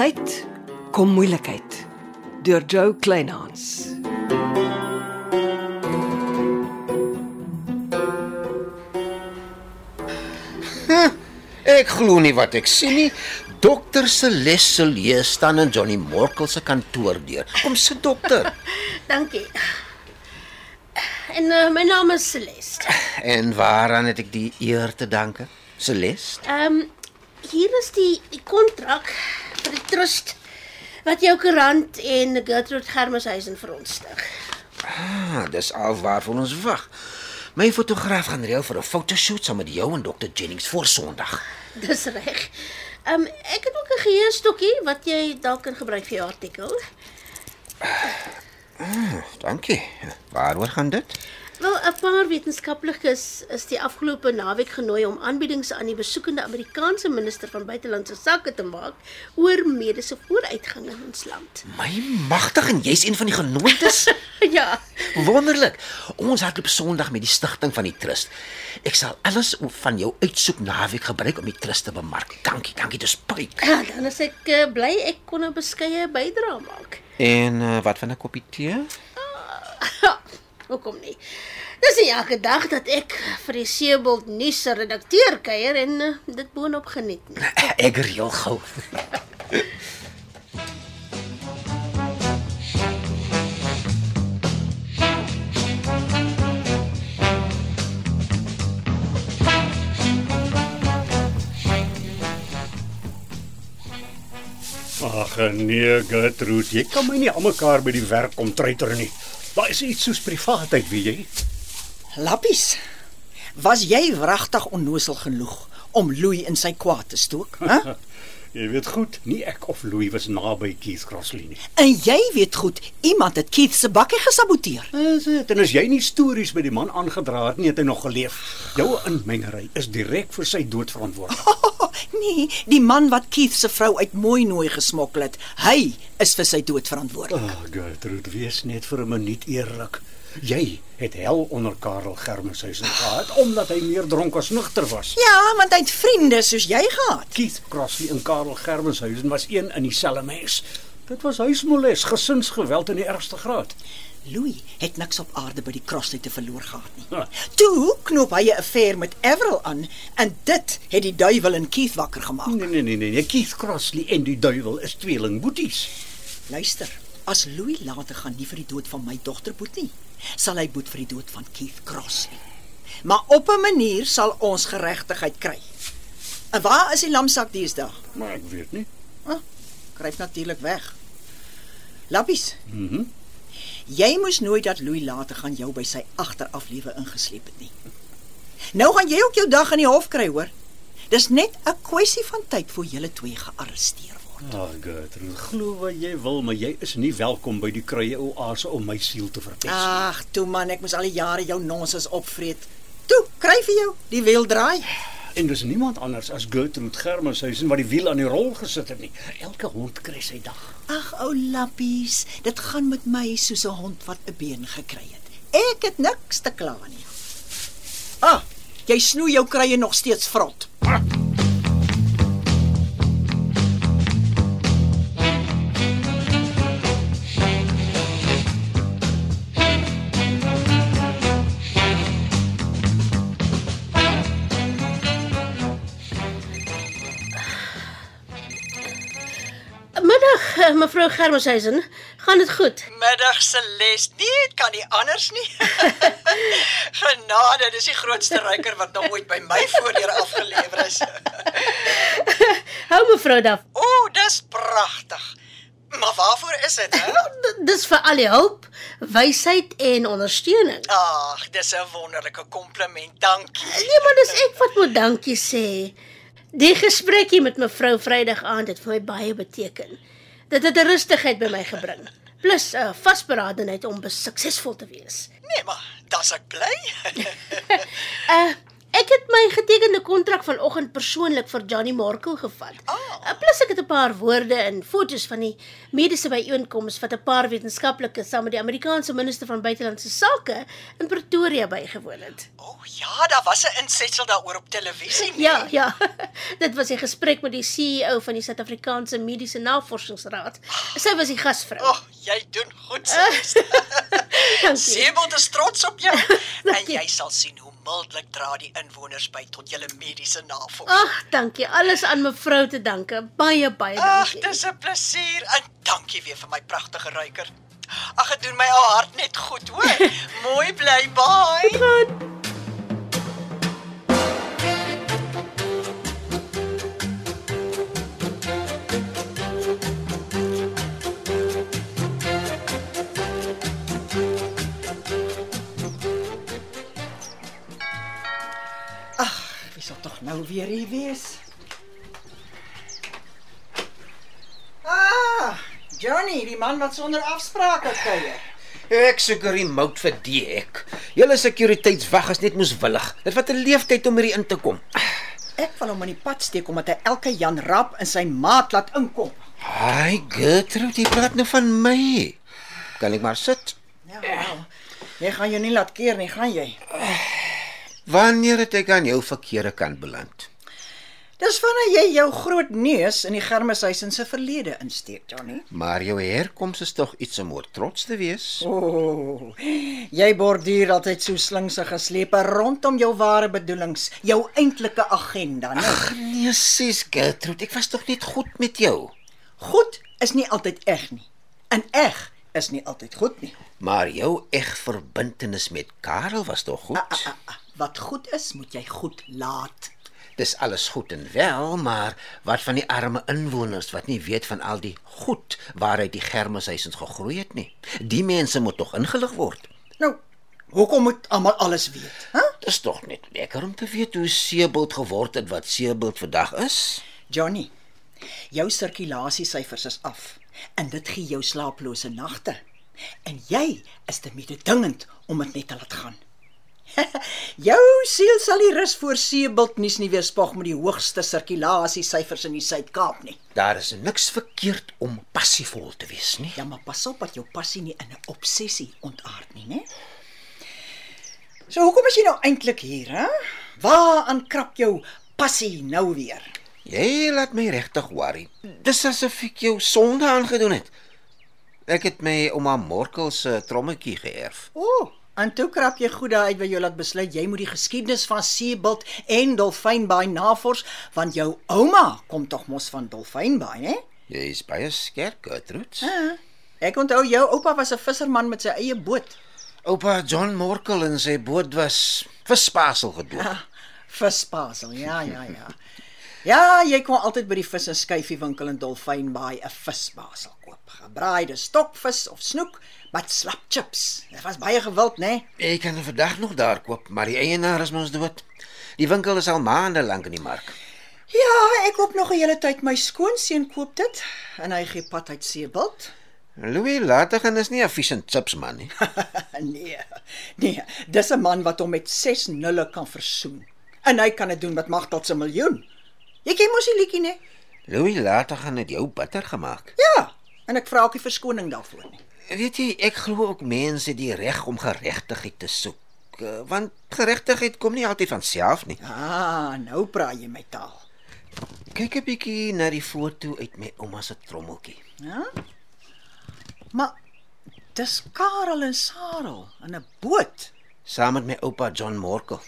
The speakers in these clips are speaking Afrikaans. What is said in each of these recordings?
tyd kom moeilikheid deur Joe Kleinhans. Ek glo nie wat ek sien nie. Dokter Celeste Lee staan in Johnny Morkel se kantoor deur. Kom sit dokter. Dankie. En uh, my naam is Celeste. En waaraan het ek die eer te danke? Celeste? Ehm um, hier is die die kontrak vir die trust wat jou koerant en Gertrude Germeshuisen vir ons stig. Ah, dis al waarvoor ons wag. My fotograaf gaan reël vir 'n fotoshoot saam met jou en Dr Jennings voor Sondag. Dis reg. Ehm um, ek het ook 'n geheerstokkie wat jy dalk kan gebruik vir jou artikel. Dankie. Waaroor gaan dit? 'n paar wetenskaplikes is die afgelope naweek genooi om aanbiedings aan die besoekende Amerikaanse minister van buitelandse sake te maak oor mediese vooruitgang in ons land. My magtig en jy's een van die genooides. ja, Wonderlik. Ons hardloop Sondag met die stigting van die trust. Ek sal alles van jou uitsoek naweek gebruik om die trust te bemark. Dankie, dankie, dis pyp. ja, dan is ek uh, bly ek kon 'n beskeie bydrae maak. En uh, wat van 'n koppie tee? Hoekom nie? Dis nie elke dag dat ek vir die Seebold nuus se redakteur kuier en uh, dit boonop geniet nie. Ek reël gou. Ag nee, Gertrude, jy kan my nie almekaar by die werk kom treiter nie. Daar is iets soos privaatheid, weet jy. Lappies. Was jy wragtig onnosel genoeg om Louis in sy kwaad te stook, hè? Jy weet goed, nie ek of Louis was naby Keith Crossley nie. En jy weet goed, iemand het Keith se bakkie gesaboteer. Is dit? En as jy nie stories by die man aangedra het nie, het hy nog geleef. Jou inmengery is direk vir sy dood verantwoordelik. nee, die man wat Keith se vrou uit mooi nooi gesmokkel het, hy is vir sy dood verantwoordelik. Ag, oh, Gertrude, wees net vir 'n minuut eerlik. Jy het hel onder Karel Germeshuisen gehad omdat hy meer dronk as nugter was. Ja, want hy het vriende soos jy gehad. Keith Crossley en Karel Germeshuisen was een in dieselfde mens. Dit was huismoles, gesinsgeweld in die ergste graad. Louis het niks op aarde by die Crossley te verloor gehad nie. Ha. Toe knoop hy 'n affair met Everal aan en dit het die duiwel in Keith wakker gemaak. Nee nee nee nee, nee. Keith Crossley en die duiwel is tweelingboeties. Luister, as Louis later gaan nie vir die dood van my dogter boet nie, sal hy boet vir die dood van Keith Crossley. Maar op 'n manier sal ons geregtigheid kry. En waar is die lamsak deesdae? Maar ek weet nie. Ah, kryp natuurlik weg. Lappies. Mhm. Mm jy moes nooit dat Louis later gaan jou by sy agteraflewe ingesleep het nie. Nou gaan jy ook jou dag in die hof kry, hoor. Dis net 'n kwessie van tyd voor julle twee gearresteer word. Ag, Gertrude, glo wat jy wil, maar jy is nie welkom by die kruie oase om my siel te verpes. nie. Ag, toe man, ek moes al die jare jou nonsens opvreet. Toe, kry vir jou, die wiel draai. En dis niemand anders as Gertrude Germeshuisen wat die wiel aan die rol gesit het nie. Elke hond kry sy dag. Ag, ou lappies, dit gaan met my soos 'n hond wat 'n been gekry het. Ek het niks te kla nie. Ah, jy snoei jou krye nog steeds vrot. Middag, eh, mevrou Germeshuisen. Gaan dit goed? Middag Celeste. Nee, dit kan nie anders nie. Genade, dis die grootste ruiker wat nog ooit by my voordeur afgelewer is. Hou mevrou Daf. O, oh, dis pragtig. Maar waarvoor is dit, hè? Dis vir al die hulp, wysheid en ondersteuning. Ag, dis 'n wonderlike kompliment. Dankie. Nee, maar dis ek wat moet dankie sê. Die gesprekkie met mevrou Vrydag aand het vir my baie beteken. Dit het 'n rustigheid by my gebring, plus 'n vasberadenheid om suksesvol te wees. Nee, maar dan's ek bly. Uh ek het my getekende kontrak vanoggend persoonlik vir Johnny Marco gevat. Oh. Plus ek het 'n paar woorde en foto's van die mediese byeenkoms wat 'n paar wetenskaplikes saam met die Amerikaanse minister van buitelandse sake in Pretoria bygewoon het. O oh, ja, daar was 'n insetsel daaroor op televisie. Nee? Ja, ja. Dit was 'n gesprek met die CEO van die Suid-Afrikaanse Mediese Navorsingsraad. Sy was die gasvrou. Oh, jy doen goed. Dankie. Seebond is trots op jou en jy sal sien hoe mildelik dra die inwoners by tot julle mediese navorsing. Ag, dankie. Alles aan mevrou te danke. Baie baie Ag, dankie. dis 'n plesier en dankie weer vir my pragtige ruiker. Ag, dit doen my al hart net goed, hoor. Mooi bly, bye. Ag, nou weer hier wees? Ah, Johnny, die man wat sonder afsprake kuier. Ek soek 'n remote vir die hek. Julle sekuriteitswag is net moeswillig. Dit vat 'n leeftyd om hierdie in te kom. Ek wil hom in die pad steek omdat hy elke Jan Rap in sy maat laat inkom. Haai, Gertrude, jy praat nou van my. Kan ek maar sit? Ja, wel. Jy gaan jou nie laat keer nie, gaan jy? Wanneer het ek aan jou verkeerde kant beland? Dis wanneer jy jou groot neus in die Germishuisen se verlede insteek, Johnny. Maar jou herkoms is tog iets om oor trots te wees. O, oh, jy borduur altyd so slinkse geslepe rondom jou ware bedoelings, jou eintlike agenda, né? Ag nee, sis Gertrude, ek was tog net goed met jou. Goed is nie altyd eg nie. En eg is nie altyd goed nie. Maar jou egverbintenis met Karel was tog goed. Ah, ah, ah, wat goed is, moet jy goed laat. Dis alles goed en wel, maar wat van die arme inwoners wat nie weet van al die goed waaruit die germishuisens gegroei het nie? Die mense moet tog ingelig word. Nou, hoekom moet almal alles weet? Hæ? Dis tog net lekker om te weet hoe Seebult geword het wat Seebult vandag is. Johnny, jou sirkulasiesyfers is af en dit gee jou slaaplose nagte. En jy is te mededingend om dit net te laat gaan. jou siel sal nie rus voor Seebult nuus nie weer spog met die hoogste sirkulasiesyfers in die Suid-Kaap nie. Daar is niks verkeerd om passievol te wees nie. Ja, maar pas op dat jou passie nie in 'n obsessie ontaard nie, né? So hoekom is jy nou eintlik hier, hè? Waaraan krap jou passie nou weer? Jy laat my regtig worry. Dis asof ek jou sonde aangedoen het. Ek het my ouma Morkel se trommetjie geërf. O, oh, en toe krap jy goed daaruit wat jy laat besluit jy moet die geskiedenis van Seebult en Dolfynbaai navors, want jou ouma kom tog mos van Dolfynbaai, né? Jy's baie skerp, Gertrude. Ja. Ek onthou jou oupa was 'n visserman met sy eie boot. Oupa John Morkel en sy boot was vispasel gedoop. Ja, vispasel. Ja, ja, ja. Ja, jy kon altyd by die vis en skyfie winkel in Dolfynbaai 'n visbasel. Gebraaide stokvis of snoek met slap chips. Dit was baie gewild, né? Nee? Ek kan hom vandag nog daar koop, maar die eienaar is mos dood. Die winkel is al maande lank in die mark. Ja, ek koop nog 'n hele tyd my skoonseun koop dit en hy gee pad uit Seebult. Louis Latigan is nie 'n and chips man nie. nee. Nee, dis 'n man wat hom met 6 nulle kan versoen. En hy kan dit doen met magtot se miljoen. Jy ken mos die liedjie, né? Louis Latigan het jou bitter gemaak. Ja, en ek vra ook nie verskoning daarvoor nie. Weet jy, ek glo ook mense het die reg om geregtigheid te soek, eh, want geregtigheid kom nie altyd van self nie. Ah, nou praat jy my taal. Kyk 'n bietjie na die foto uit my ouma se trommeltjie. Ja? Maar dis Karel en Sarel in 'n boot. Saam met my oupa John Morkel.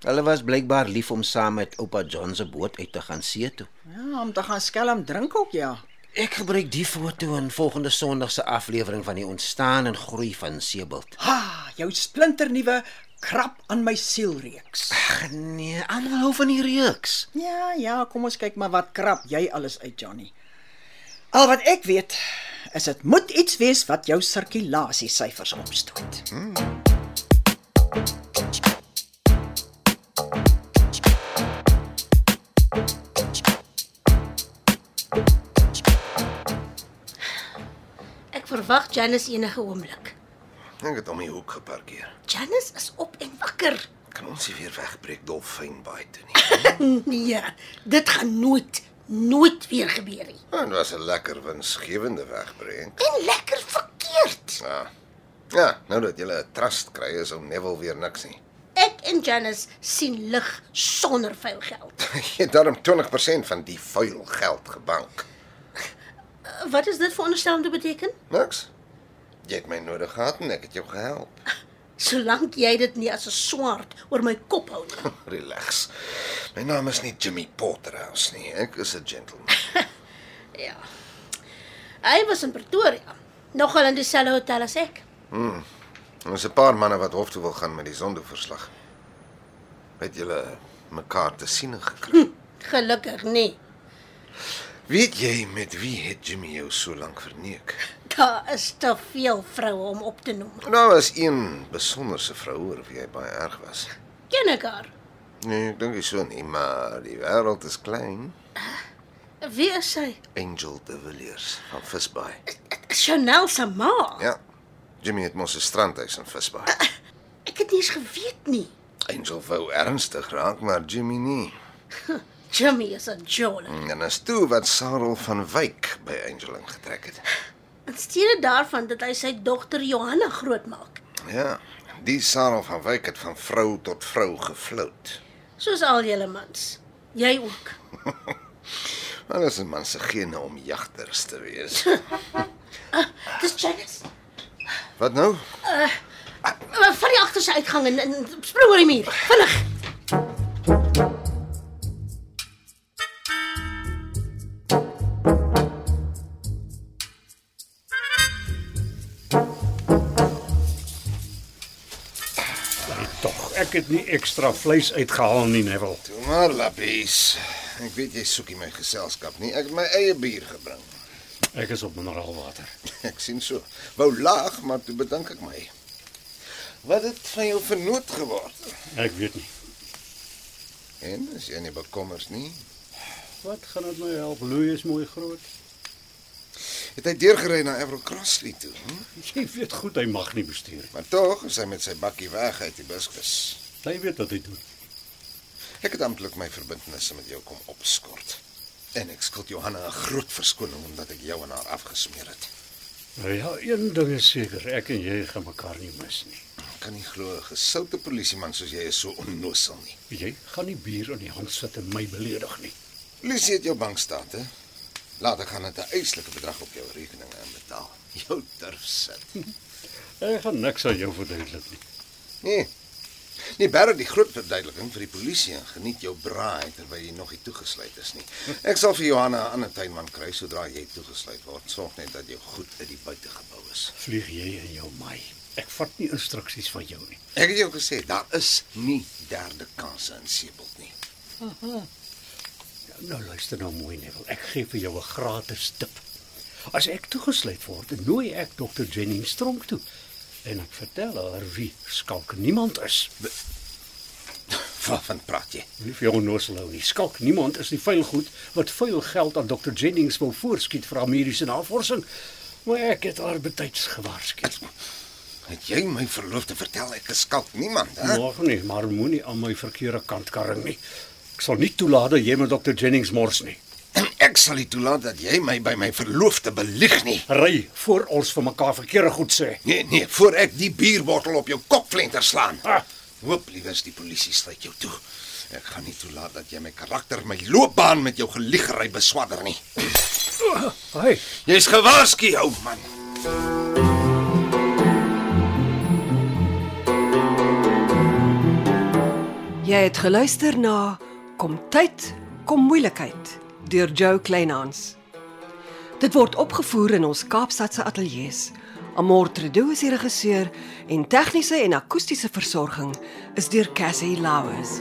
Hulle was blykbaar lief om saam met oupa John se boot uit te gaan see toe. Ja, om te gaan skelm drink ook ja. Ek gebruik die foto in volgende Sondag se aflewering van die ontstaan en groei van Seebult. Ha, jou splinternuwe krap aan my siel reeks. Ag nee, almal hou van die reeks. Ja, ja, kom ons kyk maar wat krap jy alles uit Johnny. Al wat ek weet is dit moet iets wees wat jou sirkulasiesyfers opstoot. Hmm. Verwag Janice enige oomblik. Ek het hom hier hoek geparkeer. Janice is op en wakker. Kan ons nie weer wegbreek Dolfynbaai toe nie. Nee, dit gaan nooit nooit weer gebeur nie. Nou, Dit was 'n lekker winsgewende wegbreek. En lekker verkeerd. Ja. Ja, nou dat jy 'n trust kry is om Neville weer niks nie. Ek en Janice sien lig sonder vuil geld. Jy het daarom 20% van die vuil geld gebank. Wat is dit veronderstel om te beteken? Niks. Jy het my nodig gehad en ek het jou gehelp. Solank jy dit nie as 'n swaard oor my kop hou nie. Relax. My naam is nie Jimmy Potterhouse nie. Ek is 'n gentleman. Ja. Hy was in Pretoria, nogal in dieselfde hotel as ek. Ons 'n paar manne wat hof toe wil gaan met die sondeverslag. Het julle mekaar te sien gekry? Gelukkig nie. Weet jy met wie het Jimmy jou so lank verneek? Daar is te veel vroue om op te noem. Daar was een besonderse vrou oor wie hy baie erg was. Ken ek haar? Nee, ek dink nie so nie, maar die wêreld is klein. Wie is sy? Angel de Villiers van Visbaai. Chanel se ma. Ja. Jimmy het mos 'n strandhuis in Visbaai. Ek het nie eens geweet nie. Angel wou ernstig raak, maar Jimmy nie. Jimmy is 'n jole. En as toe wat Sarel van Wyk by Angel ingetrek het. In steede daarvan dat hy sy dogter Johanna grootmaak, Ja, die Sarel van Wyk het van vrou tot vrou gefloat. soos al julle mans. Jy ook. Maar dis 'n man se gene om jagters te wees. Dis Janice. Wat nou? Van die agterste uitgang en, en spring oor die muur. Vinnig. Ek het nie ekstra vleis uitgehaal nie, Neville. Toe maar lappies. Ek weet jy soek nie my geselskap nie. Ek het my eie bier gebring. Ek is op mineraalwater. Ek sien so. Wou lag, maar toe bedink ek my. Wat het van jou vernoot geword? Ek weet nie. En is jy nie bekommerd nie? Wat gaan dit my help? Louis is mooi groot. Het hy deurgery na Everett Crossley toe? Hm? Jy weet goed hy mag nie bestuur. Maar tog is hy met sy bakkie weg uit die buskus. Hy weet wat hy doen. Ek het amptelik my verbintenisse met jou kom opskort. En ek skuld Johanna 'n groot verskoning omdat ek jou en haar afgesmeer het. Nou ja, een ding is seker, ek en jy gaan mekaar nie mis nie. Ek kan nie glo 'n gesoute polisieman soos jy is so onnosel nie. Jy gaan nie bier in die hand sit en my beledig nie. Lucy het jou bankstate. Later gaan dit 'n eislike bedrag op jou rekeninge inbetaal. Jou durf sit. Ek gaan niks aan jou verduidelik nie. Nee. Nee, bære die groot verduideliking vir die polisie en geniet jou braai terwyl jy nog nie toegesluit is nie. Ek sal vir Johanna 'n ander tuinman kry sodra jy toegesluit word. Sorg net dat jy goed in die buitegebou is. Vlieg jy in jou my. Ek vat nie instruksies van jou nie. Ek het jou gesê daar is nie derde kansse in Seebald nie. Nou luister nou mooi Neville, ek gee vir jou 'n gratis tip. As ek toegesluit word, nooi ek Dr. Jennings tronk toe en ek vertel haar wie skalk niemand is. Waarvan praat jy? Nie vir jou nosel nie. Skalk niemand is die vuil goed wat vuil geld aan Dr. Jennings wil voorskiet vir haar mediese navorsing. Maar ek het haar betyds gewaarsku. Het jy my verloofde vertel ek geskalk niemand, hè? Nog nie, maar moenie aan my verkeerde kant karring nie. Ek sal nie toelaat dat jy met Dr. Jennings mors nie. Ek sal nie toelaat dat jy my by my verloofde belieg nie. Ry voor ons vir mekaar verkeerde goed sê. Nee, nee, voor ek die bierbottel op jou kopflenter slaan. Ah. Hoop liewers die polisie sluit jou toe. Ek gaan nie toelaat dat jy my karakter, my loopbaan met jou geliegery beswadder nie. Hey, Jy's gewaarsku, ou man. Jy het geluister na Kom tyd, kom moeilikheid deur Jo Kleinhans. Dit word opgevoer in ons Kaapstadse ateljee se. Amor Tredo is die regisseur en tegniese en akoestiese versorging is deur Cassie Louws.